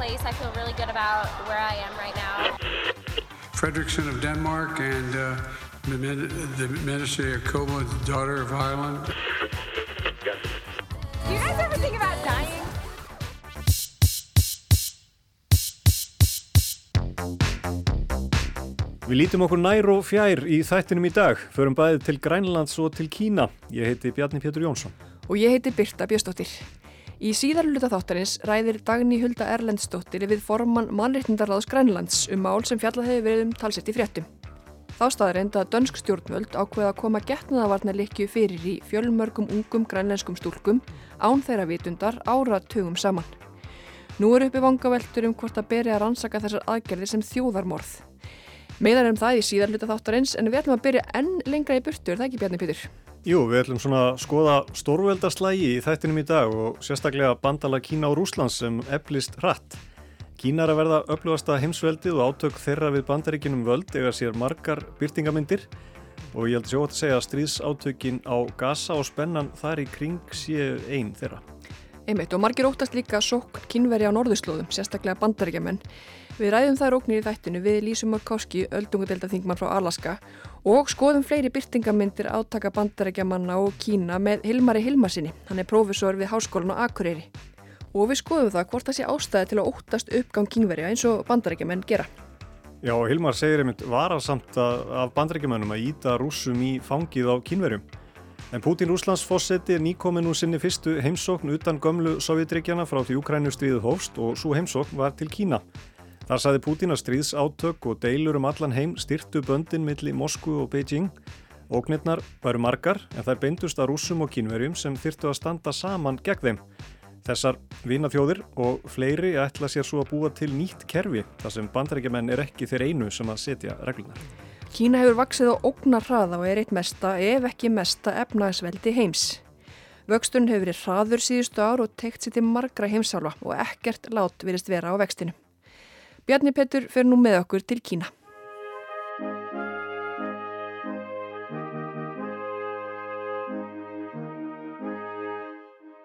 Place. I feel really good about where I am right now. Fredrickson of Denmark and uh, the, Minister the daughter of Ireland. Do you guys ever think about dying? Við lítum okkur nær og fjær í þættinum í dag, förum bæðið til Grænlands og til Kína. Ég heiti Bjarni Pétur Jónsson. Og ég heiti Birta Bjöstóttir. Í síðarluta þáttarins ræðir Dagni Hulda Erlendstóttir við formann mannreitndarraðs Grænlands um mál sem fjallað hefur verið um talsett í fréttum. Þá staður enda að dönsk stjórnvöld ákveða að koma getnaðavarnarlikju fyrir í fjölmörgum ungum grænlenskum stúlkum án þeirra vitundar áratugum saman. Nú eru uppi vangaveltur um hvort að beri að rannsaka þessar aðgerðir sem þjóðarmorð. Meðan er um það í síðarluta þáttarins en við ætlum að byrja enn lengra í burtu, er það ekki Bjarni Pítur? Jú, við ætlum svona að skoða stórveldaslægi í þættinum í dag og sérstaklega bandala Kína og Rúslands sem eflist hratt. Kína er að verða upplugasta heimsveldið og átök þeirra við bandaríkinum völd eða sér margar byrtingamindir og ég held sjá að segja að stríðsátökin á Gaza og spennan þar í kring séu einn þeirra. Einmitt og margir óttast líka sókn kynveri á norðurslóðum, sérstaklega bandaríkjamenn. Við ræðum þær óknir í þættinu við Lísum Mörkáski, öldungadeildaþingmann frá Alaska og skoðum fleiri byrtingamindir átaka bandaríkjamanna og Kína með Hilmari Hilmarsinni. Hann er prófessor við Háskólan á Akureyri. Og við skoðum það hvort það sé ástæði til að óttast uppgang kynverja eins og bandaríkjaman gera. Já, Hilmar segir einmitt varasamt af bandaríkjamannum að íta rúsum í fangið á kynverjum. En Putin Rúslands fósetti er nýkomin úr sinni fyrstu heimsókn utan gömlu sovjetríkjana frá því Ukrænu stríðu hófst og svo heimsókn var til Kína. Þar saði Putin að stríðsátök og deilur um allan heim styrtu böndin milli Moskvu og Beijing. Ógnirnar væru margar en þær beindust að rúsum og kínverjum sem þyrtu að standa saman gegn þeim. Þessar vinaþjóðir og fleiri ætla sér svo að búa til nýtt kerfi þar sem bandarækjumenn er ekki þeir einu sem að setja reglunar. Kína hefur vaksið á ógnar hraða og er eitt mesta, ef ekki mesta, efnagsveldi heims. Vöxturinn hefur verið hraður síðustu ár og tekt sér til margra heimsálfa og ekkert lát virist vera á vextinu. Bjarni Petur fer nú með okkur til Kína.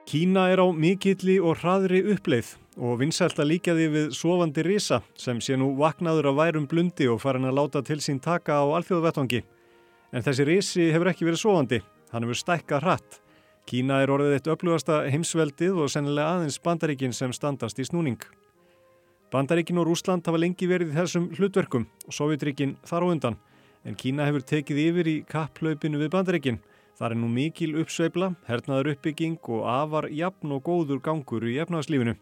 Kína er á mikilli og hraðri uppleið og vinsælt að líka því við sofandi risa sem sé nú vaknaður af værum blundi og farin að láta til sín taka á alþjóðvettangi. En þessi risi hefur ekki verið sofandi, hann hefur stækkað hratt. Kína er orðið eitt upplugasta heimsveldið og sennilega aðeins bandaríkin sem standast í snúning. Bandaríkin og Rúsland hafa lengi verið í þessum hlutverkum og Sovjetríkin þar á undan, en Kína hefur tekið yfir í kapplaupinu við bandaríkin. Það er nú mikil uppsveifla, hernaður uppbygging og afar jafn og góður gangur í efnaðslífinu.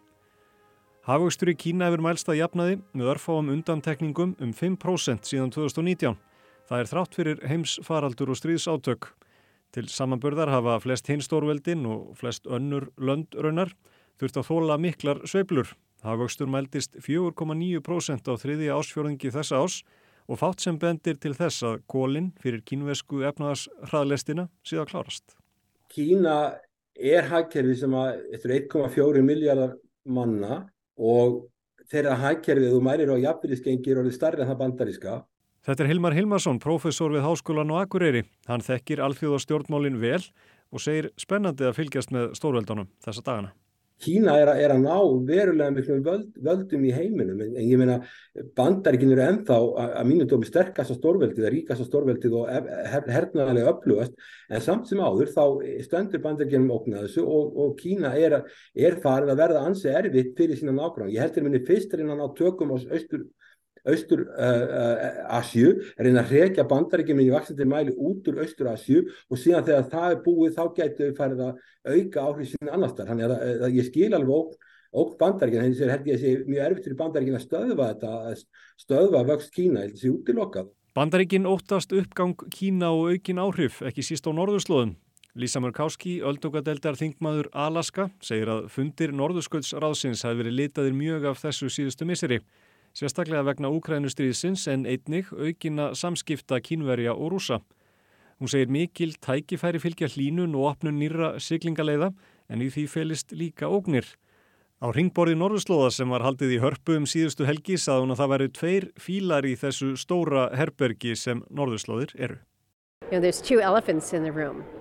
Hafaukstur í Kína hefur mælst að jafnaði með örfáum undantekningum um 5% síðan 2019. Það er þrátt fyrir heims faraldur og stríðsátök. Til samanbörðar hafa flest hinstórveldin og flest önnur löndraunar þurft að þóla miklar sveiblur. Hafaukstur mæltist 4,9% á þriðja ásfjörðingi þessa ás og fátt sem bendir til þess að kólinn fyrir kínvesku efnaðashraðlestina síðan klárast. Kína er hagkerfi sem að eftir 1,4 miljardar manna og þeirra hagkerfið og mærir á jafnbyrðisgengir og er starri en það bandaríska. Þetta er Hilmar Hilmarsson, professor við Háskólan og Akureyri. Hann þekkir alþjóðastjórnmálin vel og segir spennandi að fylgjast með stórveldunum þessa dagana. Kína er er að ná verulega miklum völd, völdum í heiminum en, en ég meina bandaríkinn eru ennþá að, að mínu dómi sterkast á stórveldið, að ríkast á stórveldið og her, hernaðarlega upplugast en samt sem áður þá stöndur bandaríkinnum ógnað þessu og, og Kína er, er farin að verða ansi erfitt fyrir sína nákvæm. Ég heldur minni fyrst er innan á tökum á austur austur uh, uh, Asju, reyna að hrekja bandaríkjum í vaksandi mæli út úr austur Asju og síðan þegar það er búið þá getur við farið að auka áhrif síðan annars þar. Þannig að, að, að ég skil alveg óg, óg bandaríkjum, þannig að held ég að sé mjög erfitt fyrir bandaríkjum að stöðva þetta, stöðva vöxt Kína, þetta sé útilokkað. Bandaríkin óttast uppgang Kína og aukin áhrif, ekki síst á norðurslóðum. Lisa Murkowski, öldungadeldar þingmaður Alaska, segir að fundir Norðursköldsráðsins hafi verið litaðir mjög af þessu síðustu miseri, sérstaklega vegna Úkrænustriðsins en einnig aukina samskipta kínverja og rúsa. Hún segir mikil tækifæri fylgja hlínun og opnun nýra siglingaleiða en í því felist líka ógnir. Á ringborði Norðurslóða sem var haldið í hörpu um síðustu helgi sað hún að það væri tveir fílar í þessu stóra herbergi sem Norðurslóðir eru. You know,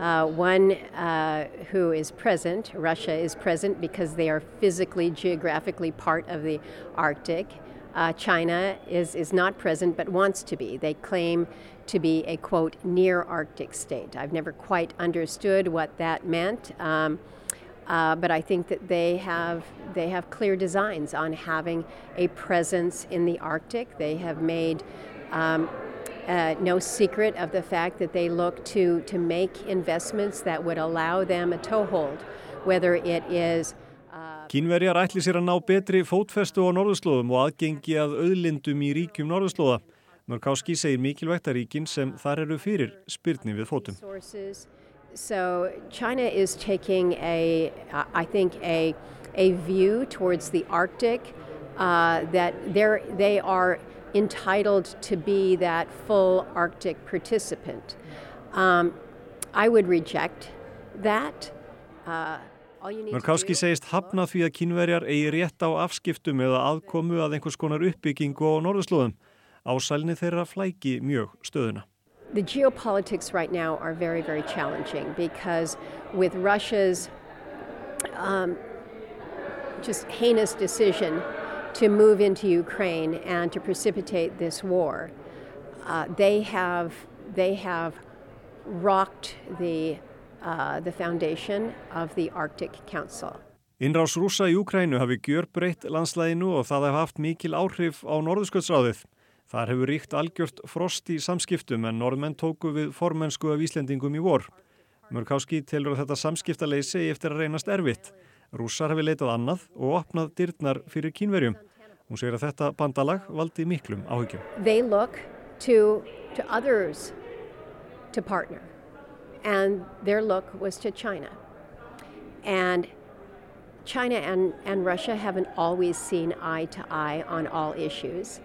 Uh, one uh, who is present, Russia is present because they are physically, geographically part of the Arctic. Uh, China is, is not present but wants to be. They claim to be a quote near Arctic state. I've never quite understood what that meant. Um, uh, but I think that they have they have clear designs on having a presence in the Arctic. They have made um, uh, no secret of the fact that they look to, to make investments that would allow them a toehold, whether it is Kínverjar ætli sér að ná betri fótfestu á norðurslóðum og aðgengi að auðlindum í ríkjum norðurslóða. Mörkáski segir mikilvægt að ríkin sem þar eru fyrir spyrni við fótum. So China is taking a, I think, a, a view towards the Arctic uh, that they are entitled to be that full Arctic participant. Um, I would reject that. Uh, segist hafna því að kínverjar eigi rétt á afskiptum eða aðkomu að einhvers konar uppbyggingu á norðurslóðum. Ásælni þeirra flæki mjög stöðuna. The geopolitics right now are very, very challenging because with Russia's um, just heinous decision to move into Ukraine and to precipitate this war, uh, they have they have rocked the uh, the foundation of the Arctic Council. Innrás rúsa í Ukrænu hafi gjör breytt landslæginu og það hef haft mikil áhrif á Norðurskjöldsráðið. Þar hefur ríkt algjört frost í samskiptum en norðmenn tóku við formensku af Íslendingum í vor. Mörkáski telur að þetta samskiptaleysi eftir að reynast erfitt. Rússar hafi leitað annað og opnað dyrnar fyrir kínverjum. Hún segir að þetta bandalag valdi miklum áhugjum. They look to, to others to partner and their look was to China. And China and, and Russia haven't always seen eye to eye on all issues.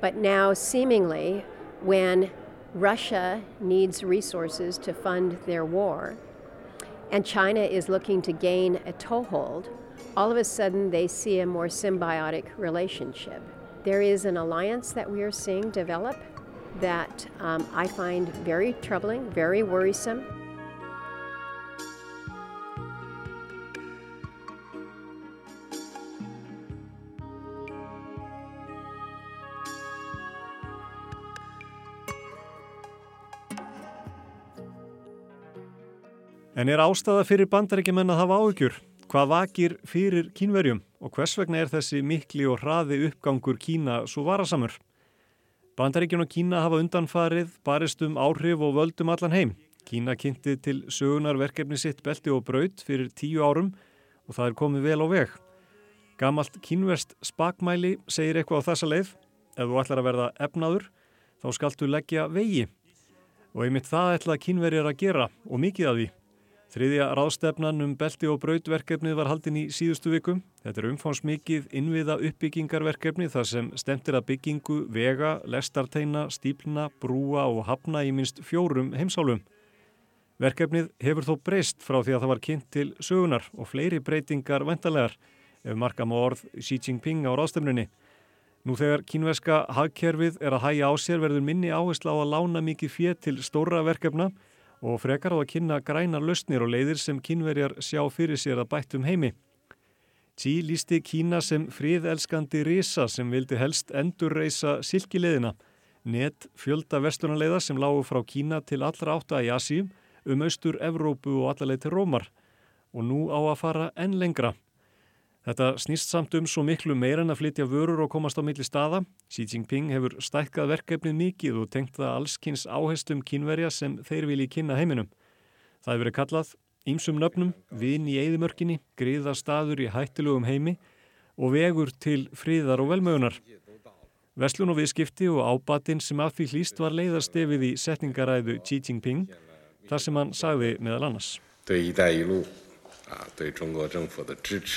But now, seemingly, when Russia needs resources to fund their war, and China is looking to gain a toehold, all of a sudden they see a more symbiotic relationship. There is an alliance that we are seeing develop that um, I find very troubling, very worrisome. En er ástæða fyrir bandarækjumenn að hafa áhugjur? Hvað vakir fyrir kínverjum og hvers vegna er þessi mikli og hraði uppgangur Kína svo varasamur? Bandaríkjun og Kína hafa undanfarið barist um áhrif og völdum allan heim. Kína kynnti til sögunarverkefni sitt belti og braut fyrir tíu árum og það er komið vel á veg. Gamalt kínverst spakmæli segir eitthvað á þessa leið. Ef þú ætlar að verða efnaður þá skaltu leggja vegi. Og einmitt það ætla kínverjar að gera og mikið af því. Þriðja ráðstefnan um belti og brautverkefnið var haldin í síðustu vikum. Þetta er umfánsmikið innviða uppbyggingarverkefni þar sem stemtir að byggingu, vega, lestarteina, stíplina, brúa og hafna í minst fjórum heimsálum. Verkefnið hefur þó breyst frá því að það var kynnt til sögunar og fleiri breytingar ventalegar ef marka má orð Xi Jinping á ráðstefnunni. Nú þegar kínveska hagkerfið er að hæja á sér verður minni áherslu á að lána mikið fjö til stóra verkefna og frekar á að kynna grænar lausnir og leiðir sem kínverjar sjá fyrir sér að bættum heimi. Xi lísti Kína sem fríðelskandi risa sem vildi helst endurreisa silkileðina, net fjölda vestunarleiða sem lágu frá Kína til allra átta í Asíum, um austur Evrópu og allarleið til Rómar og nú á að fara enn lengra. Þetta snýst samt um svo miklu meir en að flytja vörur og komast á milli staða. Xi Jinping hefur stækkað verkefnið mikið og tengt það allskynns áherstum kínverja sem þeir vilji kynna heiminum. Það hefur verið kallað ímsum nöfnum, vinn í eigðimörkinni, griða staður í hættilögum heimi og vegur til fríðar og velmögunar. Veslun og viðskipti og ábatinn sem af því hlýst var leiðarstefið í setningaræðu Xi Jinping, þar sem hann sagði meðal annars. Það er í dag í lú, það er í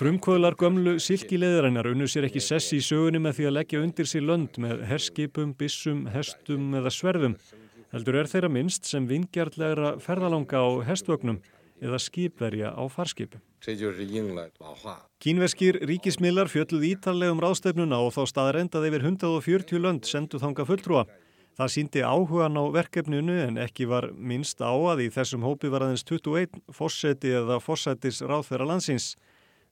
Frumkvöðlar gömlu silkileðrænar unnu sér ekki sessi í sögunni með því að leggja undir sér lönd með herskipum, bissum, hestum eða sverðum. Heldur er þeirra minst sem vingjarlægra ferðalanga á hestvögnum eða skipverja á farskipum. Kínverskir ríkismillar fjölduð ítarlegum ráðstefnuna og þá staðrendað yfir 140 lönd sendu þanga fulltrúa. Það síndi áhugan á verkefninu en ekki var minst á að í þessum hópi var aðeins 21 fórseti eða fórsetis ráðferra landsins.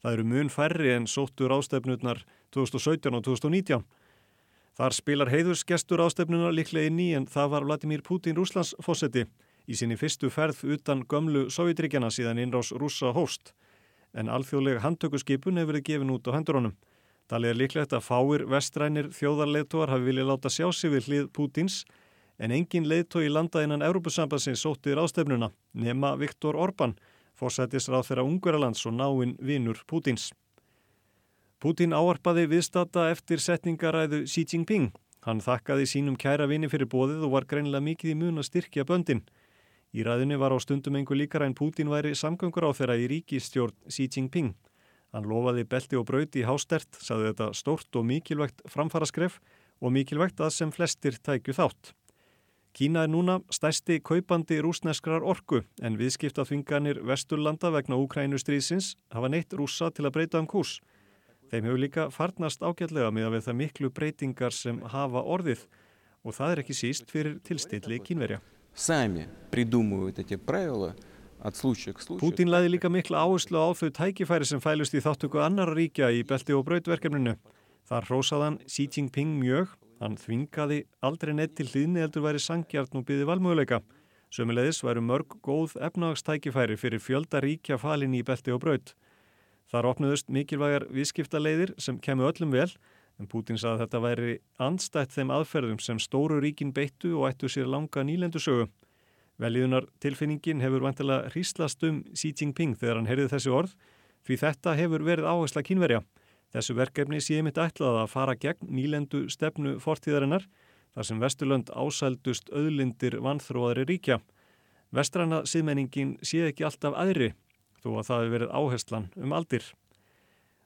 Það eru mun færri en sóttu ráðstefnurnar 2017 og 2019. Þar spilar heiðursgestur ráðstefnuna líklega inn í en það var Vladimir Putin Rúslands fórseti í sinni fyrstu ferð utan gömlu Sovjetríkjana síðan innrás rúsa hóst. En alþjóðlega handtökuskipun hefur verið gefin út á hendurunum. Talið er líklegt að fáir vestrænir þjóðarleitóar hafi viljað láta sjá sig við hlið Pútins en engin leitói landa innan Európusambansins sótti ráðstefnuna nema Viktor Orbán, fórsættisráð þeirra Ungverjalands og náinn vinur Pútins. Pútin áarpaði viðstata eftir setningaræðu Xi Jinping. Hann þakkaði sínum kæra vini fyrir bóðið og var greinlega mikið í mun að styrkja böndin. Í ræðinni var á stundum einhver líkara en Pútin væri samgöngur á þeirra í ríkistjórn Xi Jinping. Hann lofaði belti og brauti í hástert, saði þetta stórt og mikilvægt framfaraskref og mikilvægt að sem flestir tækju þátt. Kína er núna stærsti kaupandi rúsneskrar orku en viðskiptaþvinganir vesturlanda vegna Úkrænustrísins hafa neitt rúsa til að breyta um kurs. Þeim hefur líka farnast ágætlega með að við það miklu breytingar sem hafa orðið og það er ekki síst fyrir tilstilli kínverja. Pútin læði líka miklu áherslu á þau tækifæri sem fælust í þáttöku annar ríkja í belti og brautverkefninu. Þar hrósaðan Xi Jinping mjög hann þvingaði aldrei neitt til hlýðni heldur væri sangjart og byði valmöguleika. Sömulegis væru mörg góð efnagstækifæri fyrir fjölda ríkja falin í belti og braut. Þar opnuðust mikilvægar viðskiptaleiðir sem kemur öllum vel, en Pútín sagði að þetta væri andstætt þeim aðferðum sem stóru ríkin beittu og ættu sér langa nýlendusögu. Velíðunar tilfinningin hefur vantilega hríslast um Xi Jinping þegar hann heyrði þessi orð, því þetta hefur verið áhersla kínverja. Þessu verkefni sé mitt ætlað að fara gegn nýlendu stefnu fortíðarinnar, þar sem Vesturlönd ásældust auðlindir vanþróaðri ríkja. Vestrana siðmenningin sé ekki alltaf aðri, þó að það hefur verið áherslan um aldir.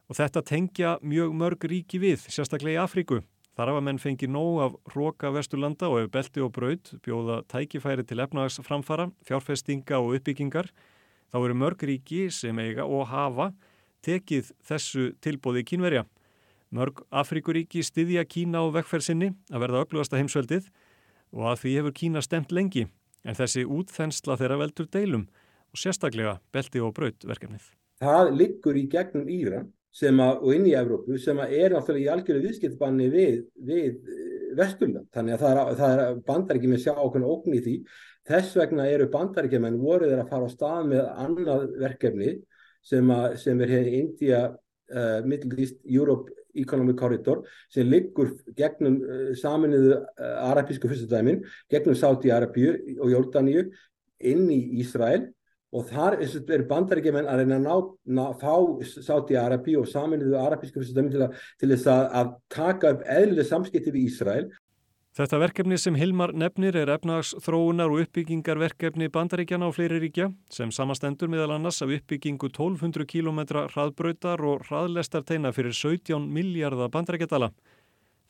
Og þetta tengja mjög mörg ríki við, sérstaklega í Afríku. Þar hafa menn fengið nóg af hróka vesturlanda og ef belti og braud bjóða tækifæri til efnagsframfara, fjárfestinga og uppbyggingar, þá eru mörg ríki sem eiga og hafa tekið þessu tilbóði kínverja. Mörg Afríkuríki styðja Kína á vekkferðsynni að verða öflugasta heimsveldið og að því hefur Kína stemt lengi, en þessi útþensla þeirra veldur deilum og sérstaklega belti og braud verkefnið. Það liggur í gegnum Íran að, og inn í Evrópu sem er náttúrulega í algjörðu viðskiptbanni við, við Vesturland. Þannig að það er, það er bandaríkjum að sjá okkur ógn í því. Þess vegna eru bandaríkjum en voru þeir að fara á stað með annað verkefni sem, að, sem er hér í India, uh, Middle East, Europe Economic Corridor sem liggur gegnum uh, saminuðu uh, arabísku fyrstudæmin, gegnum Sáti-Arabíu og Jórdaníu inn í Ísrael og þar er bandaríkjumenn að reyna að ná, ná, fá Sáti-Arabi og saminuðu arabísku fyrstudæmin til, til þess að, að taka upp eðlileg samskipti við Ísrael. Þetta verkefni sem Hilmar nefnir er efnags þróunar og uppbyggingarverkefni bandaríkjana á fleiri ríkja sem samastendur meðal annars af uppbyggingu 1200 km hraðbrautar og hraðlestarteina fyrir 17 miljardar bandaríkjadala.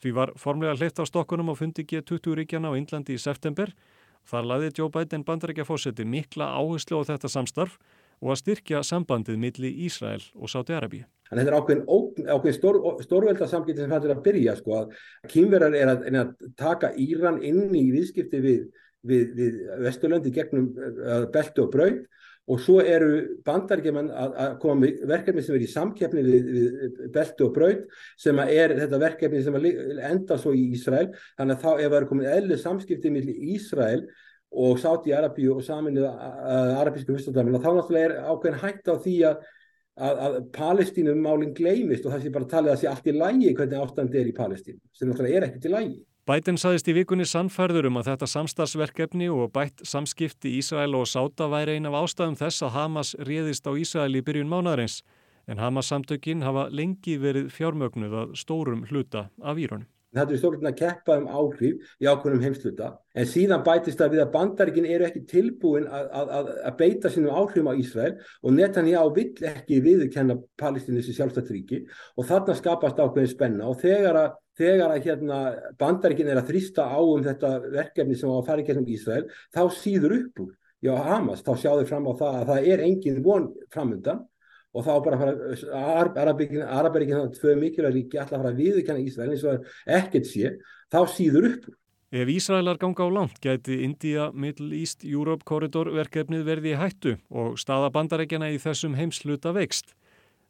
Því var formlega hleitt á stokkunum á fundi G20 ríkjana á Índlandi í september. Þar laði Joe Biden bandaríkjafósetti mikla áherslu á þetta samstarf og að styrkja sambandið milli Ísrael og Sáti-Arabíu. En þetta er ákveðin, ákveðin stór, stórveldarsamskipti sem er að byrja sko að kýmverðar er að, að taka Íran inn í viðskipti við, við, við Vesturlöndi gegnum uh, beltu og braut. Og svo eru bandaríkjumenn að, að koma með verkefni sem er í samkeppni við, við beltu og braut sem er þetta verkefni sem enda svo í Ísrael. Þannig að þá ef það er komið eðli samskipti millir Ísrael og Sáti-Arabíu og saminuð arabísku fyrstadæmina þá náttúrulega er ákveðin hægt á því að að, að Palestínum málinn gleymist og það sé bara talið að sé allt í lægi hvernig ástandi er í Palestínu, sem náttúrulega er ekkert í lægi. Biden saðist í vikunni sannfærður um að þetta samstagsverkefni og bætt samskipti Ísrael og Sáta væri ein af ástæðum þess að Hamas réðist á Ísrael í byrjun mánadarins, en Hamas samtökin hafa lengi verið fjármögnuð að stórum hluta af Írunum. Það er stórlega að keppa um áhrif í ákveðnum heimsluta en síðan bætist það við að bandaríkin eru ekki tilbúin að, að, að beita sínum áhrifum á Ísrael og Netanyahu vill ekki viðurkenna Palestínu sem sjálfstættríki og þarna skapast ákveðin spenna. Og þegar að, þegar að hérna, bandaríkin er að þrýsta á um þetta verkefni sem á að fara í gegnum Ísrael þá síður upp úr. Já, Hamas, þá sjáðu fram á það að það er engin von framöndan og þá bara fara Araberíkinn þannig að tvö mikilvæg ríki að fara að viðurkenna Ísrael eins og ekkert sé, þá síður upp. Ef Ísraelar ganga á langt gæti India Middle East Europe Corridor verkefnið verði í hættu og staða bandarækjana í þessum heimsluta veikst.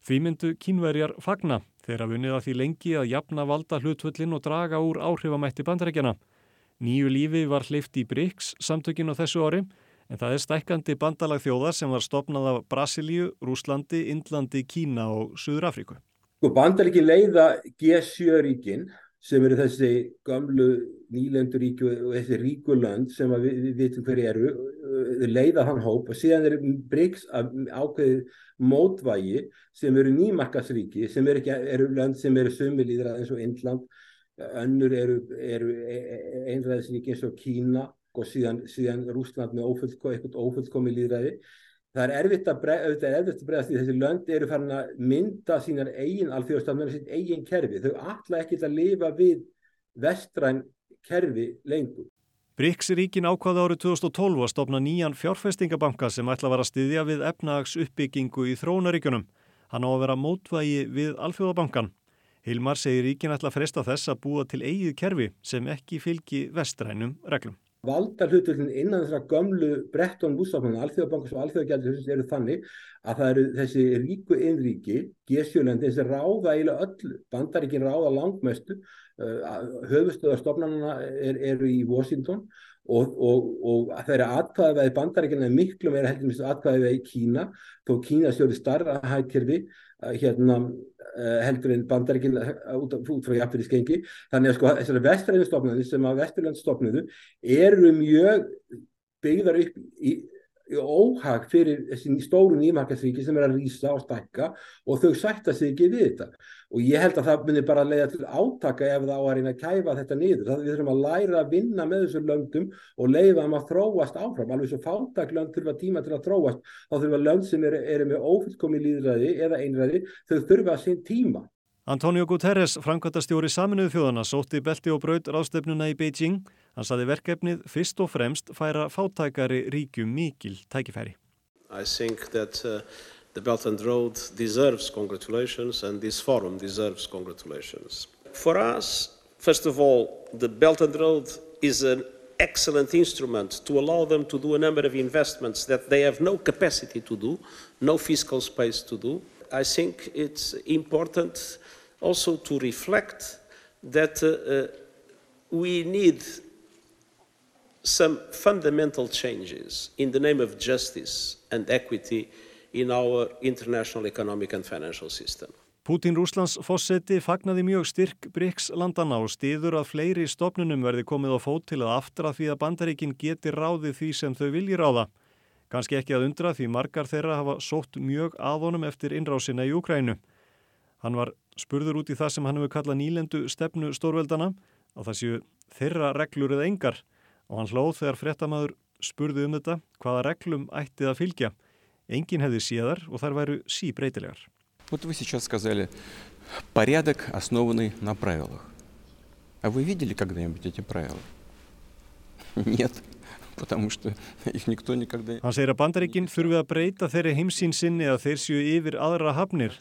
Því myndu kínverjar fagna þegar vunnið að því lengi að jafna valda hlutvöllin og draga úr áhrifamætti bandarækjana. Nýju lífi var hleyft í BRICS samtökin á þessu ári en það er stækkandi bandalag þjóða sem var stopnað af Brasilíu, Rúslandi, Indlandi, Kína og Suður Afríku. Sko, Bandaríki leiða G7 ríkin sem eru þessi gamlu nýlenduríki og þessi ríkulönd sem við, við vitum hverju eru, leiða hann hóp og síðan eru BRICS ákveðið mótvægi sem eru nýmarkasríki sem eru, eru lönd sem eru sumilíðra eins og Indland, önnur eru, eru e, e, einræðisríki eins og Kína og síðan, síðan Rúsland með ófullko, eitthvað ófullkomi líðræði. Það er erfitt að, bregðast því þessi lönd eru farin að mynda sínar eigin alþjóðstafnir, sín eigin kerfi. Þau ætla ekki að lifa við vestræn kerfi lengur. BRICS-ríkin ákvaða árið 2012 að stopna nýjan fjárfestingabanka sem ætla að vera stiðja við efnahags uppbyggingu í þróunaríkjunum. Hann á að vera mótvægi við alþjóðabankan. Hilmar segir ríkin ætla að fresta þess að búa til eigið kerfi sem ekki fylgi vestrænum reglum valda hlutullin innan þessara gömlu Bretton Woods-sáttmála, alþjóðabankars og alþjóðagjaldis eru þannig að það eru þessi ríku innríki, G7-lendi, þessi ráða eiginlega öllu, bandaríkin ráða langmestu, uh, höfustöðarstofnarna er, eru í Washington og, og, og það eru atkvæðið bandaríkina miklu meira heldur atkvæðið í Kína, þó Kína stjórið starra hættirfi, uh, hérna Eh, heldur en bandaríkinn eh, út, út frá jafnverðiskengi. Þannig að sko þessari vestræðinstofnarnir sem að vesturlandstofnuðu eru mjög byggðar upp í óhag fyrir þessi stóru nýmarkasríki sem er að rýsa og stakka og þau sætta sig ekki við þetta. Og ég held að það myndir bara leiða til átaka ef það á að reyna að kæfa þetta niður. Það við þurfum að læra að vinna með þessum löndum og leiða þeim að þróast áfram. Alveg svo fátaklönd þurfa tíma til að þróast. Þá þurfa lönd sem eru, eru með ófullkomi líðræði eða einræði þau þurfa að sín tíma Antonio Guterres, framkvæmtastjóri saminuðu þjóðana, sótti belti og braut ráðstefnuna í Beijing. Hann saði verkefnið fyrst og fremst færa fátækari ríkjum mikil tækifæri. I think that uh, the Belt and Road deserves congratulations and this forum deserves congratulations. For us, first of all, the Belt and Road is an excellent instrument to allow them to do a number of investments that they have no capacity to do, no fiscal space to do. I think it's important also to reflect that uh, uh, we need some fundamental changes in the name of justice and equity in our international economic and financial system. Pútín Rúslands fósetti fagnaði mjög styrk BRICS landana og stiður að fleiri stopnunum verði komið á fót til að aftra því að bandaríkin geti ráðið því sem þau vilji ráða. Kanski ekki að undra því margar þeirra hafa sótt mjög aðonum eftir innrásina í Ukrænu. Hann var spurður út í það sem hann hefur kallað nýlendu stefnu stórveldana og það séu þeirra reglur eða engar og hann hlóð þegar frettamæður spurði um þetta hvaða reglum ættið að fylgja. Engin hefði séðar og þær væru sí breytilegar. Вот вы сейчас сказали, порядок, основанный на правилах. А вы видели когда-нибудь эти правила? Нет, потому что их никто никогда... Hann segir að bandaríkinn þurfi að breyta þeirri heimsín sinni að þeir séu yfir aðra hafnir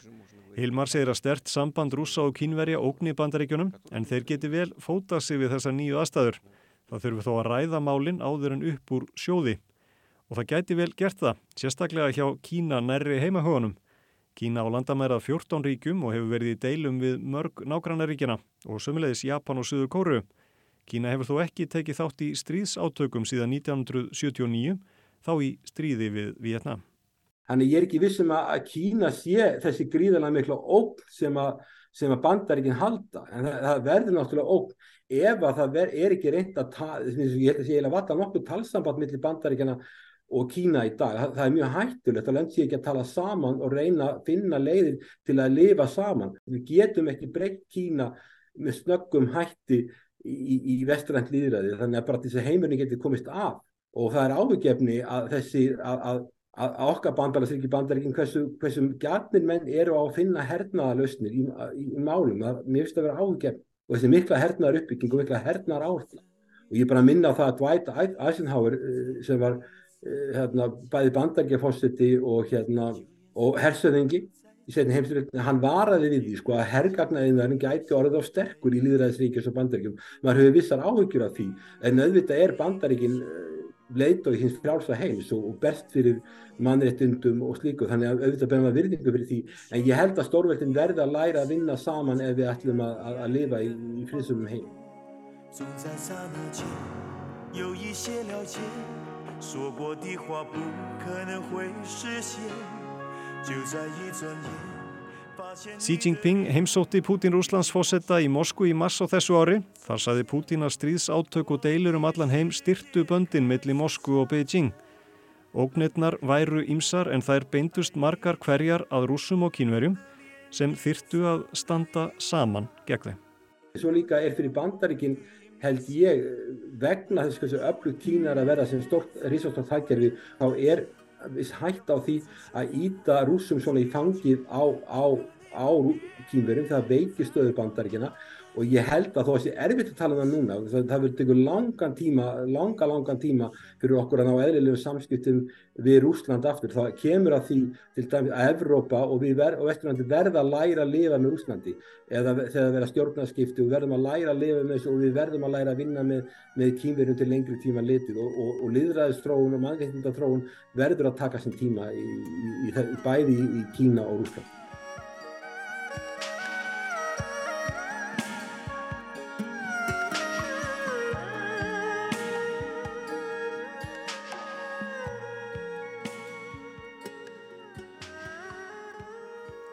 Hilmar segir að stert samband rúsa og kínverja ógni bandaríkjunum en þeir geti vel fóta sig við þessa nýju aðstæður. Það þurfi þó að ræða málinn áður en upp úr sjóði. Og það gæti vel gert það, sérstaklega hjá Kína nærri heimahögunum. Kína á landamærað 14 ríkjum og hefur verið í deilum við mörg nágrannaríkjana og sömulegis Japan og Suður Kóru. Kína hefur þó ekki tekið þátt í stríðsátökum síðan 1979, þá í stríði við Vietnam. Þannig ég er ekki vissum að Kína sé þessi gríðarlega miklu ógn sem að, að bandaríkinn halda en það, það verður náttúrulega ógn ef að það ver, er ekki reynd að ég held að sé að vata nokkuð talsamband millir bandaríkina og Kína í dag. Það, það er mjög hættulegt að lönd sé ekki að tala saman og reyna að finna leiðir til að lifa saman. Við getum ekki breytt Kína með snöggum hætti í, í vestrænt líðræði þannig að bara þessi heimurinn getur komist af og það er áhugjefni að þessi að, að, að okkar bandalarsriki bandaríkin hversu, hversu gjarnir menn eru á að finna hernaðalösnir í, í, í málum, það, mér finnst að vera áhugjefni og þessi mikla hernaðar uppbygging og mikla hernaðar áherslu og ég er bara að minna á það að Dwight Eisenhower eh, sem var eh, hérna, bæði bandaríkjafósiti og, hérna, og hersöðingi í setni heimstyrjöldinu, hann varaði við því sko að herrgagnaðinarinn gæti orðið á sterkur í líðræðisríkjus og bandaríkjum. Maður hefur vissar áhugjur af því en auðvitað er bandaríkin leit og hins frjálsa heims og, og best fyrir mannréttundum og slíku. Þannig að auðvitað beðum að virðingu fyrir því. En ég held að stórveldin verði að læra að vinna saman ef við ætlum að, að, að lifa í, í friðsumum heim Xi Jinping heimsótti Pútin Rúslands fósetta í Moskvu í mars á þessu ári. Þar saði Pútin að stríðsátök og deilur um allan heim styrtu böndin millir Moskvu og Beijing. Ógnirnar væru ímsar en þær beindust margar hverjar að rúsum og kínverjum sem þyrtu að standa saman gegn þeim. Svo líka er fyrir bandaríkinn held ég vegna þess að öllu kínar að verða sem stort risastótt þækkerfi þá er viss hægt á því að íta rúsum svona í fangið á, á, á kýmverjum það veikir stöðu bandaríkina og ég held að þó að það sé erfitt að tala um það núna það, það verður tegur langan tíma langa langan tíma fyrir okkur að ná eðlilegu samskiptum við Rúsland aftur. Það kemur að því til dæmis að Evrópa og við ver, og Vesturlandi verða að læra að lifa með Rúslandi eða þegar verða stjórnarskipti og verðum að læra að lifa með þessu og við verðum að læra að vinna með, með kýmverjum til lengri tíma litið. Og, og, og liðræðistróun og mannreitnindastróun verður að taka sem tíma í, í, í, bæði í Kína og Rúsland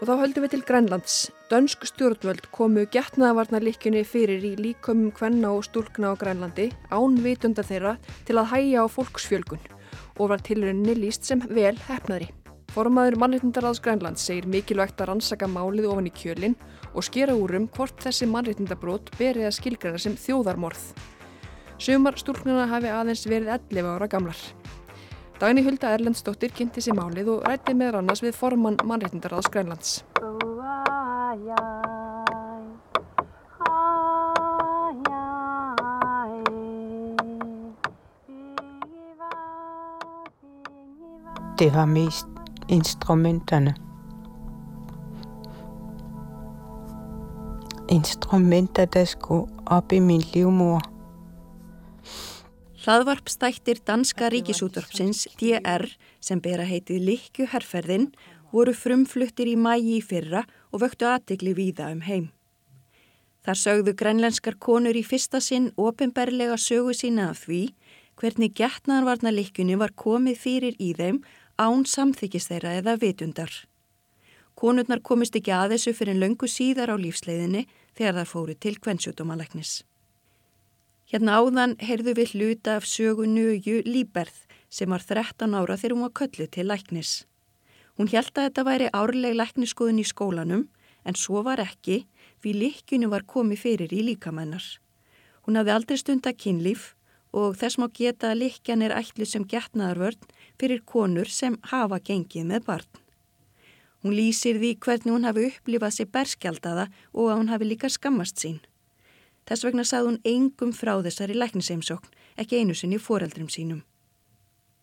Og þá höldum við til Grænlands. Dönsk stjórnvöld komu getnaðavarnarlikjunni fyrir í líkumum kvenna og stúlkna á Grænlandi án vitunda þeirra til að hæja á fólksfjölgun og var tilrauninni líst sem vel hefnaðri. Formaður mannreitnindaraðs Grænlands segir mikilvægt að rannsaka málið ofan í kjölinn og skera úrum hvort þessi mannreitnindabrót berið að skilgrana sem þjóðarmorð. Sumar stúlknuna hafi aðeins verið 11 ára gamlar. Dagni Hulda Erlendsdóttir kynnti sér málið og rætti með annars við formann mannréttindaraðs Grænlands. Det var mest instrumenterne. Instrumenter, der skulle op i min livmor. Hlaðvarpstættir danska ríkisútvarpsins DR sem bera heitið Likju herrferðin voru frumfluttir í mægi í fyrra og vöktu aðtegli víða um heim. Þar sögðu grænlenskar konur í fyrsta sinn ofinberlega sögu sína af því hvernig getnaðarvarna likjunni var komið fyrir í þeim án samþykist þeirra eða vitundar. Konurnar komist ekki að þessu fyrir en löngu síðar á lífsleiðinni þegar þar fóru til kvennsjútumalæknis. Hérna áðan heyrðu við hluta af sögu nögu Líberð sem var 13 ára þegar hún var köllu til læknis. Hún held að þetta væri árleg lækniskoðun í skólanum en svo var ekki við líkjunu var komið fyrir í líkamennar. Hún hafði aldrei stunda kynlíf og þess má geta að líkjan er ætlu sem getnaðarvörn fyrir konur sem hafa gengið með barn. Hún lýsir því hvernig hún hafi upplifað sér berskjaldaða og að hún hafi líka skammast sín. Þess vegna sagði hún engum frá þessari lækniseimsókn, ekki einu sinni fóreldrum sínum.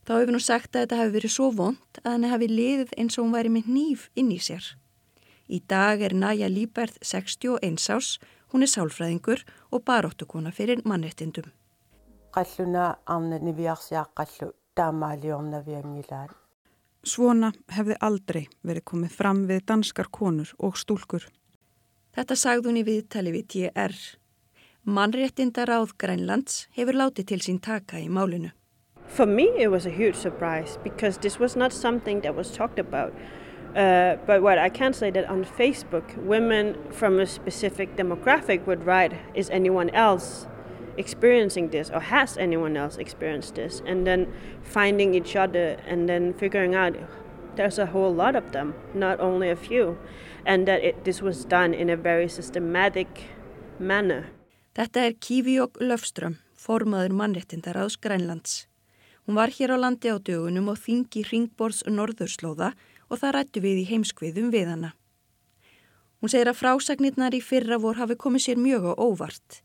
Þá hefur hún sagt að þetta hefði verið svo vond að henni hafi liðið eins og hún væri með nýf inn í sér. Í dag er Næja Líberð 61 ás, hún er sálfræðingur og baróttukona fyrir mannrettindum. Svona hefði aldrei verið komið fram við danskar konur og stúlkur. Þetta sagði hún í viðtali við TR. Mannréttindaráð Grænlands hefur látið til sín taka í málinu. For me it was a huge surprise because this was not something that was talked about. Uh, but what I can say that on Facebook, women from a specific demographic would write, is anyone else experiencing this or has anyone else experienced this? And then finding each other and then figuring out there's a whole lot of them, not only a few. And that it, this was done in a very systematic manner. Þetta er Kívíok Löfström, formaður mannréttindar áðs Grænlands. Hún var hér á landi á dögunum og þingi Ringborðs norðurslóða og það rættu við í heimskviðum við hana. Hún segir að frásagnirnar í fyrra vor hafi komið sér mjög á óvart.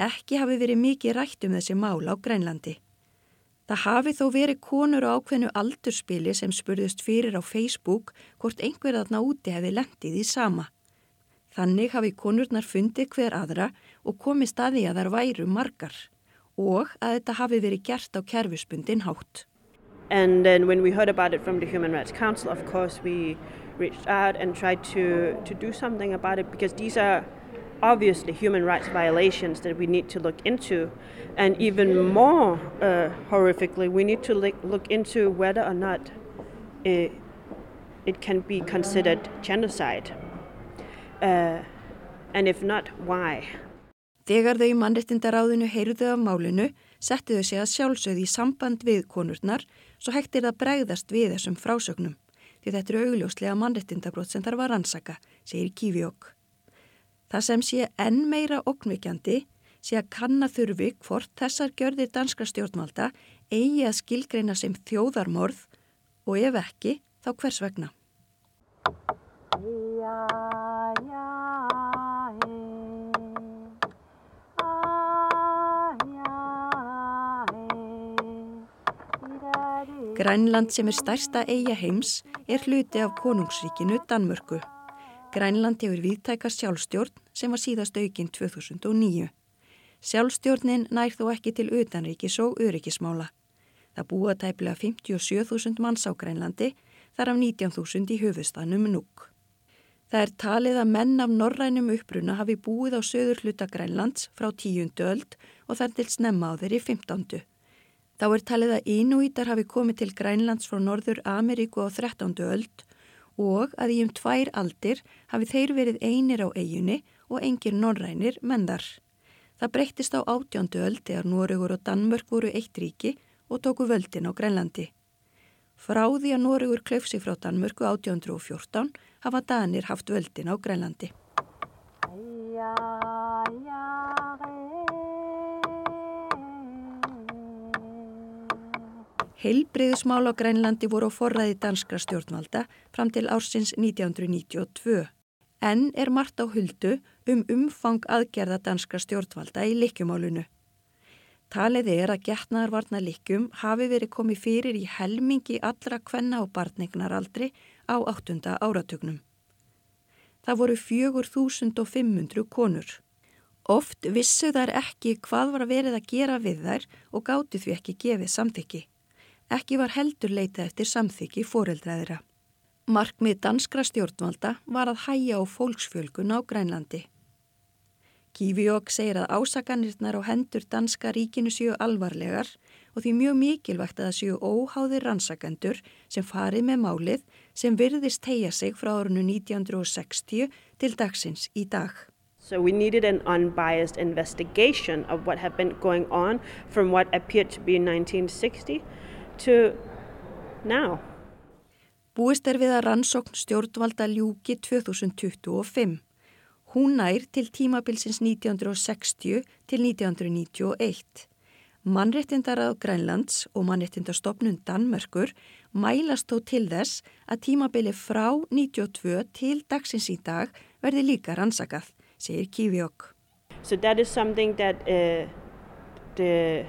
Ekki hafi verið mikið rætt um þessi mál á Grænlandi. Það hafi þó verið konur á ákveðnu aldurspili sem spurðust fyrir á Facebook hvort einhverðarna úti hefði lendið í sama. Þannig hafi konurnar fundið hver aðra og komið staði að þær væru margar og að þetta hafi verið gert á kerfispundin hátt. And then when we heard about it from the Human Rights Council, of course, we reached out and tried to, to do something about it because these are obviously human rights violations that we need to look into. And even more uh, horrifically, we need to look into whether or not it, it can be considered genocide. Uh, and if not, why? Þegar þau mannrettindaráðinu heyrðu af málinu, settu þau sig að sjálfsögði í samband við konurnar svo hægt er það bregðast við þessum frásögnum. Því þetta eru augljóslega mannrettindabrót sem þarf að rannsaka, segir Kífiók. Það sem sé enn meira oknvikjandi sé að kanna þurfi hvort þessar gjörðir danska stjórnvalda eigi að skilgreina sem þjóðarmorð og ef ekki, þá hvers vegna. Já, já, Grænland sem er stærsta eiga heims er hluti af konungsríkinu Danmörku. Grænland hefur viðtæka sjálfstjórn sem var síðast aukinn 2009. Sjálfstjórnin nær þó ekki til utanríkis og öryggismála. Það búa tæplega 57.000 manns á Grænlandi, þar af 19.000 í höfustanum núk. Það er talið að menn af norrænum uppruna hafi búið á söður hluta Grænlands frá tíundu öld og þar til snemma á þeirri 15. Þá er talið að Inúítar hafi komið til Grænlands frá Norður Ameríku á 13. öld og að í um tvær aldir hafi þeir verið einir á eiginni og engir norrænir mendar. Það breyttist á 18. öld þegar Noregur og Danmörk voru eitt ríki og tóku völdin á Grænlandi. Frá því að Noregur klöfsi frá Danmörku 1814 hafa Danir haft völdin á Grænlandi. Já, já, Heilbriðismál á Grænlandi voru á forræði danskra stjórnvalda fram til ársins 1992. En er margt á huldu um umfang aðgerða danskra stjórnvalda í likjumálunu. Talið er að getnaðarvarna likjum hafi verið komið fyrir í helmingi allra kvenna og barnignaraldri á áttunda áratugnum. Það voru 4500 konur. Oft vissu þær ekki hvað var verið að gera við þær og gáti því ekki gefið samþykki. Ekki var heldur leita eftir samþyggi fóreldraðira. Markmið danskra stjórnvalda var að hæja á fólksfjölgun á Grænlandi. Kífiók segir að ásakanirnar á hendur danska ríkinu séu alvarlegar og því mjög mikilvægt að það séu óháðir rannsakendur sem farið með málið sem virðist tegja sig frá árunnu 1960 til dagsins í dag. So we needed an unbiased investigation of what had been going on from what appeared to be 1960 to now. Búist er við að rannsókn stjórnvalda ljúki 2025. Hún nær til tímabilsins 1960 til 1991. Mannréttindarað Grænlands og mannréttindastofnun Danmörkur mælast þó til þess að tímabili frá 92 til dagsins í dag verði líka rannsakað, segir Kífjók. So that is something that uh, the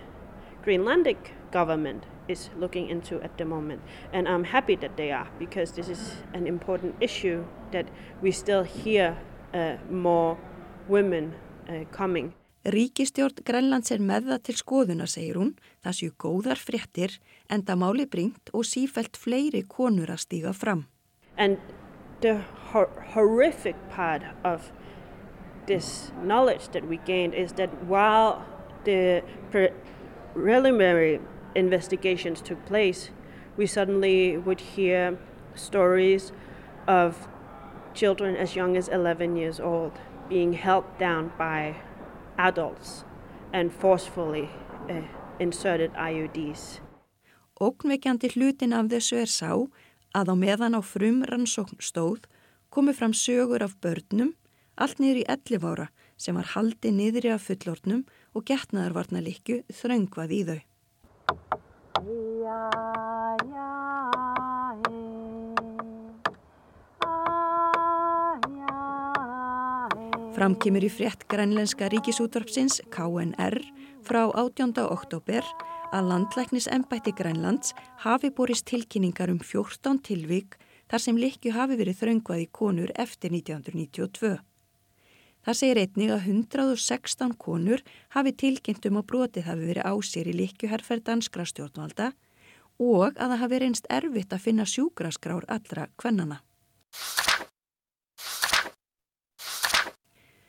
Greenlandic government is looking into at the moment. And I'm happy that they are because this is an important issue that we still hear uh, more women uh, coming. Ríkistjórn Grænlands er með það til skoðuna, segir hún. Það séu góðar fréttir, enda máli bringt og sífælt fleiri konur að stíga fram. And the hor horrific part of this knowledge that we gained is that while the preliminary investigations took place, we suddenly would hear stories of children as young as 11 years old being held down by adults and forcefully uh, inserted IUDs. Óknveikjandi hlutin af þessu er sá að á meðan á frum rannsókn stóð komu fram sögur af börnum allt niður í 11 ára sem var haldi niðri af fullornum og getnaðarvarna likju þröngvað í þau. Framkymur í frétt grænlenska ríkisútvarpsins KNR frá 18. oktober að landlæknisembætti Grænlands hafi borist tilkynningar um 14 tilvík þar sem likju hafi verið þröngvað í konur eftir 1992. Það segir einnig að 116 konur hafi tilkynnt um að brotið hafi verið á sér í likjuherferð danskra stjórnvalda og að það hafi reynst erfitt að finna sjúkraskrár allra kvennana.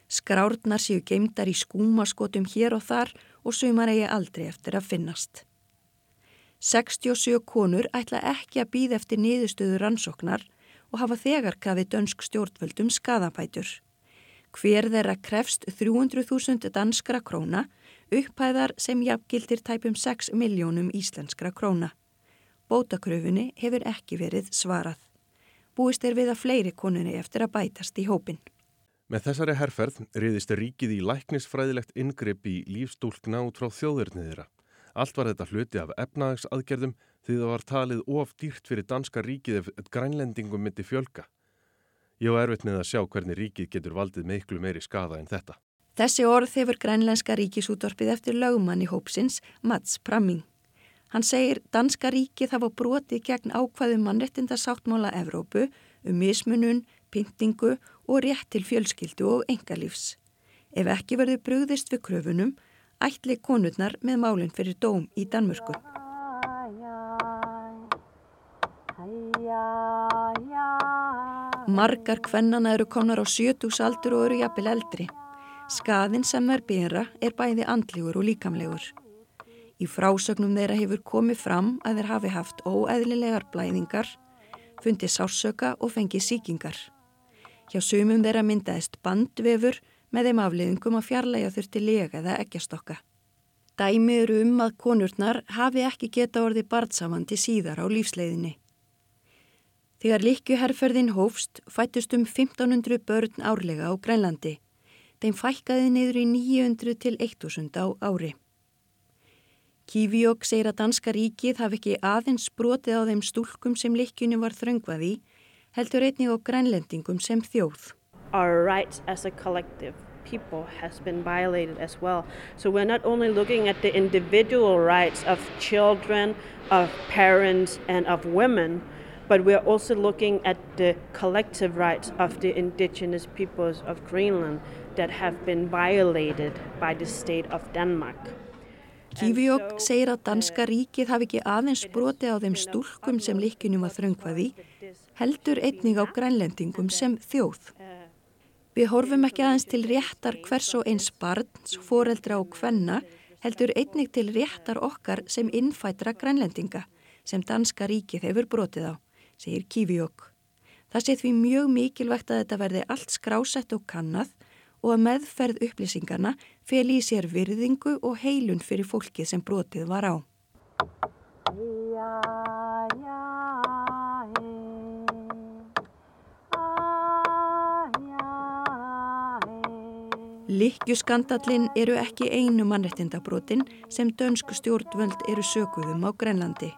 Skrárnar séu geimdar í skúmaskotum hér og þar og sumar eigi aldrei eftir að finnast. 67 konur ætla ekki að býða eftir niðurstöðu rannsóknar og hafa þegar krafið dönsk stjórnvöldum skadabætur. Hver þeirra krefst 300.000 danskra króna, upphæðar sem jafngildir tæpum 6 miljónum íslenskra króna. Bótakröfunni hefur ekki verið svarað. Búist er við að fleiri konunni eftir að bætast í hópin. Með þessari herrferð riðist ríkið í læknisfræðilegt ingrepp í lífstúlkna út frá þjóðurniðira. Allt var þetta hluti af efnagsaðgerðum því það var talið of dýrt fyrir danska ríkið ef grænlendingum myndi fjölga. Ég var erfitt með að sjá hvernig ríkið getur valdið meiklu meiri skada en þetta. Þessi orð hefur grænlenska ríkisútvarpið eftir lögumann í hópsins, Mats Pramming. Hann segir danska ríkið hafa brotið gegn ákvaðu mannrettinda sáttmála Evrópu um mismunun, pyntingu og rétt til fjölskyldu og engalífs. Ef ekki verður brugðist við kröfunum, ætli konurnar með málinn fyrir dóm í Danmörku. Margar kvennana eru konar á sjötúsaldur og eru jafnvel eldri. Skaðin sem þær bera er bæði andlegur og líkamlegur. Í frásögnum þeirra hefur komið fram að þeir hafi haft óeðlilegar blæðingar, fundið sársöka og fengið síkingar. Hjá sumum þeirra myndaðist bandvefur með þeim afliðingum að fjarlæga þurfti lega eða ekkjastokka. Dæmi eru um að konurnar hafi ekki geta orði barnsamandi síðar á lífsleiðinni. Þegar likjuherrferðin hófst fættust um 1500 börn árlega á Grænlandi. Þeim fækkaði niður í 900 til 1000 á ári. Kívíok segir að danska ríkið hafi ekki aðeins brotið á þeim stúlkum sem likjunni var þröngvað í heldur einnig á grænlendingum sem þjóð. Our rights as a collective people has been violated as well. So we're not only looking at the individual rights of children, of parents and of women, but we're also looking at the collective rights of the indigenous peoples of Greenland that have been violated by the state of Denmark. Kívíok segir að danska ríkið hafi ekki aðeins broti á þeim stúlkum sem líkinum að þröngvaði, heldur einning á grænlendingum sem þjóð. Við horfum ekki aðeins til réttar hvers og eins barns, foreldra og kvenna, heldur einnig til réttar okkar sem innfætra grænlendinga, sem danska ríkið hefur brotið á, segir Kívíok. Það sé því mjög mikilvægt að þetta verði allt skrásett og kannað og að meðferð upplýsingarna fel í sér virðingu og heilun fyrir fólkið sem brotið var á. Likkjuskandallin eru ekki einu mannrettindabrotin sem dönsku stjórnvöld eru sökuðum á Grenlandi.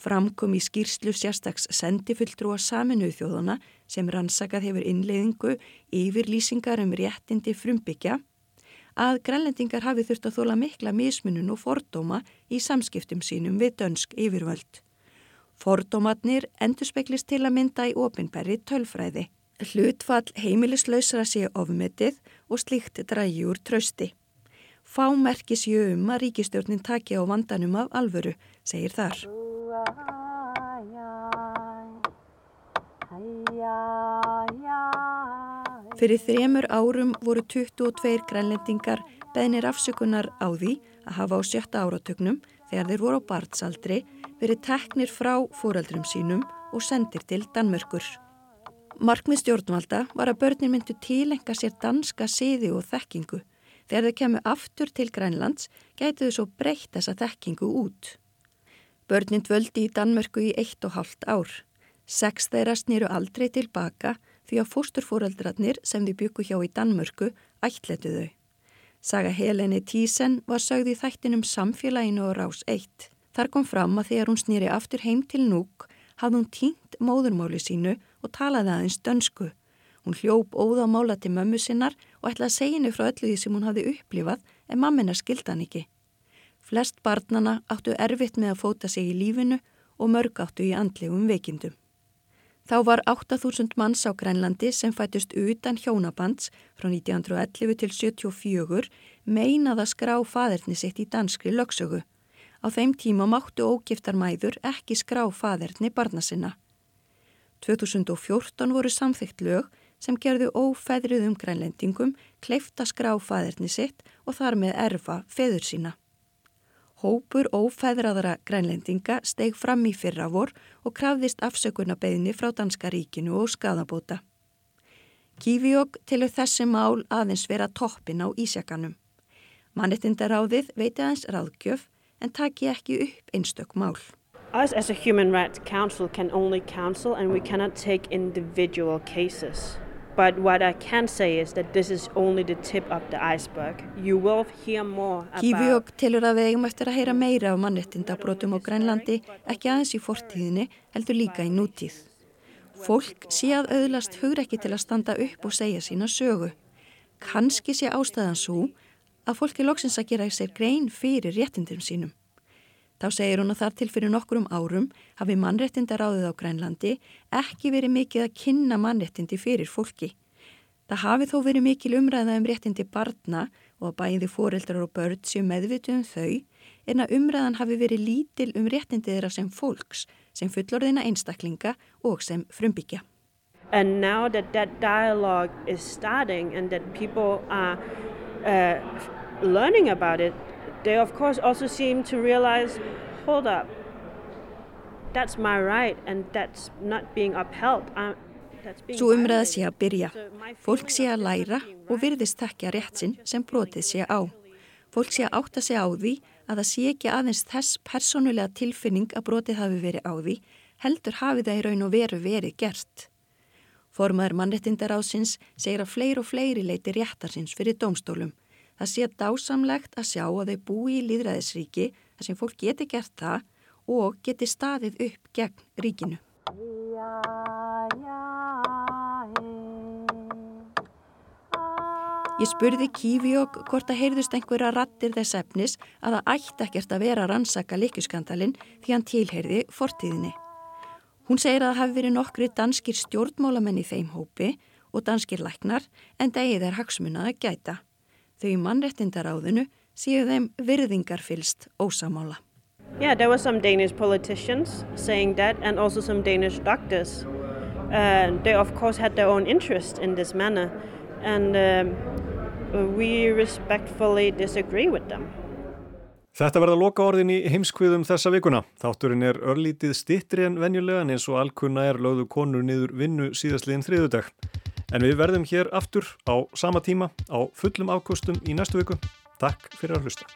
Framkom í skýrslu sérstags sendifulltrúa saminuð þjóðana sem rannsakað hefur innleiðingu yfir lýsingar um réttindi frumbyggja að grænlendingar hafi þurft að þóla mikla mismunun og fordóma í samskiptum sínum við dönsk yfirvöld. Fordómatnir endur speklist til að mynda í opinberri tölfræði. Hlutfall heimilislausra sé ofmetið og slíkt drægi úr trösti. Fá merkis jú um að ríkistjórnin taki á vandanum af alvöru, segir þar. Fyrir þremur árum voru 22 grænlendingar beðnir afsökunar á því að hafa á sjötta áratögnum þegar þeir voru á barnsaldri verið teknir frá fóreldrum sínum og sendir til Danmörkur. Markmið stjórnvalda var að börnin myndu tilenga sér danska siði og þekkingu. Þegar þau kemur aftur til Grænlands gætu þau svo breytt þessa þekkingu út. Börnin dvöldi í Danmörku í eitt og halvt ár. Seks þeirra snýru aldrei tilbaka því að fósturfóreldrarnir sem þau byggu hjá í Danmörku ætletu þau. Saga Heleni Tísen var sögð í þættinum Samfélaginu og Rás 1. Þar kom fram að þegar hún snýri aftur heim til núk hafði hún tínt móðurmáli sínu og talaði aðeins dönsku. Hún hljóp óða á mála til mömmu sinnar og ætlaði henni frá öllu því sem hún hafði upplifað en mammina skildan ekki. Flest barnana áttu erfitt með að fóta sig í lífinu og mörg áttu í andlegum veikindum. Þá var 8.000 manns á Grænlandi sem fætust utan hjónabands frá 1911 til 74 meinað að skrá faderni sitt í danskri lögsögu. Á þeim tíma máttu ógiftar mæður ekki skrá faderni barna sinna. 2014 voru samþygt lög sem gerðu ófæðruðum grænlendingum kleifta skrá faderni sitt og þar með erfa feður sína. Hópur ófæðraðara grænlendinga steg fram í fyrra vor og krafðist afsökunarbeginni frá Danska ríkinu og skadabóta. Kífiók tilur þessi mál aðeins vera toppin á ísjakanum. Mannettindaráðið veiti aðeins ráðgjöf en taki ekki upp einstök mál. Us as a human rights council can only counsel and we cannot take individual cases. But what I can say is that this is only the tip of the iceberg. You will hear more about... Kífiók tilur að við eigum eftir að heyra meira af mannrettindabrótum á Grænlandi, ekki aðeins í fortíðinni, heldur líka í nútíð. Fólk sé að auðlast hugrekki til að standa upp og segja sína sögu. Kanski sé ástæðan svo að fólki loksins að gera sér grein fyrir réttindum sínum. Þá segir hún að þar til fyrir nokkurum árum hafi mannrettindaráðið á Grænlandi ekki verið mikið að kynna mannrettindi fyrir fólki. Það hafi þó verið mikil umræða um réttindi barna og að bæði fóreldrar og börn séu meðvitu um þau en að umræðan hafi verið lítil um réttindi þeirra sem fólks, sem fullorðina einstaklinga og sem frumbyggja. And now that that dialogue is starting and that people are uh, learning about it, they of course also seem to realize, hold up, that's my right and that's not being upheld. I'm, Svo umræða sé að byrja. Fólk sé að læra og virðist tekja rétt sinn sem brotið sé á. Fólk sé að átta sig á því að það sé ekki aðeins þess persónulega tilfinning að brotið hafi verið á því, heldur hafi það í raun og veru verið gert. Formaður mannrettindarásins segir að fleir og fleiri leiti réttarsins fyrir dómstólum. Það sé dásamlegt að sjá að þau búi í líðræðisríki þar sem fólk geti gert það og geti staðið upp gegn ríkinu. Ég spurði Kífiók hvort að heyrðust einhverja rattir þess efnis að það ætti ekkert að vera að rannsaka likjuskandalinn því hann tilheyrði fortíðinni. Hún segir að það hafi verið nokkri danskir stjórnmálamenn í þeim hópi og danskir læknar en degið er hagsmunað að gæta. Þau mannrettindaráðinu séu þeim virðingarfylst ósamála. Yeah, there were some Danish politicians saying that and also some Danish doctors. Uh, they of course had their own interest in this manner and um, we respectfully disagree with them. Þetta verða loka orðin í heimskviðum þessa vikuna. Þátturinn er örlítið stittri en venjulega en eins og alkunna er lögðu konur niður vinnu síðastliðin þriðudag. En við verðum hér aftur á sama tíma á fullum afkostum í næstu viku. Takk fyrir að hlusta.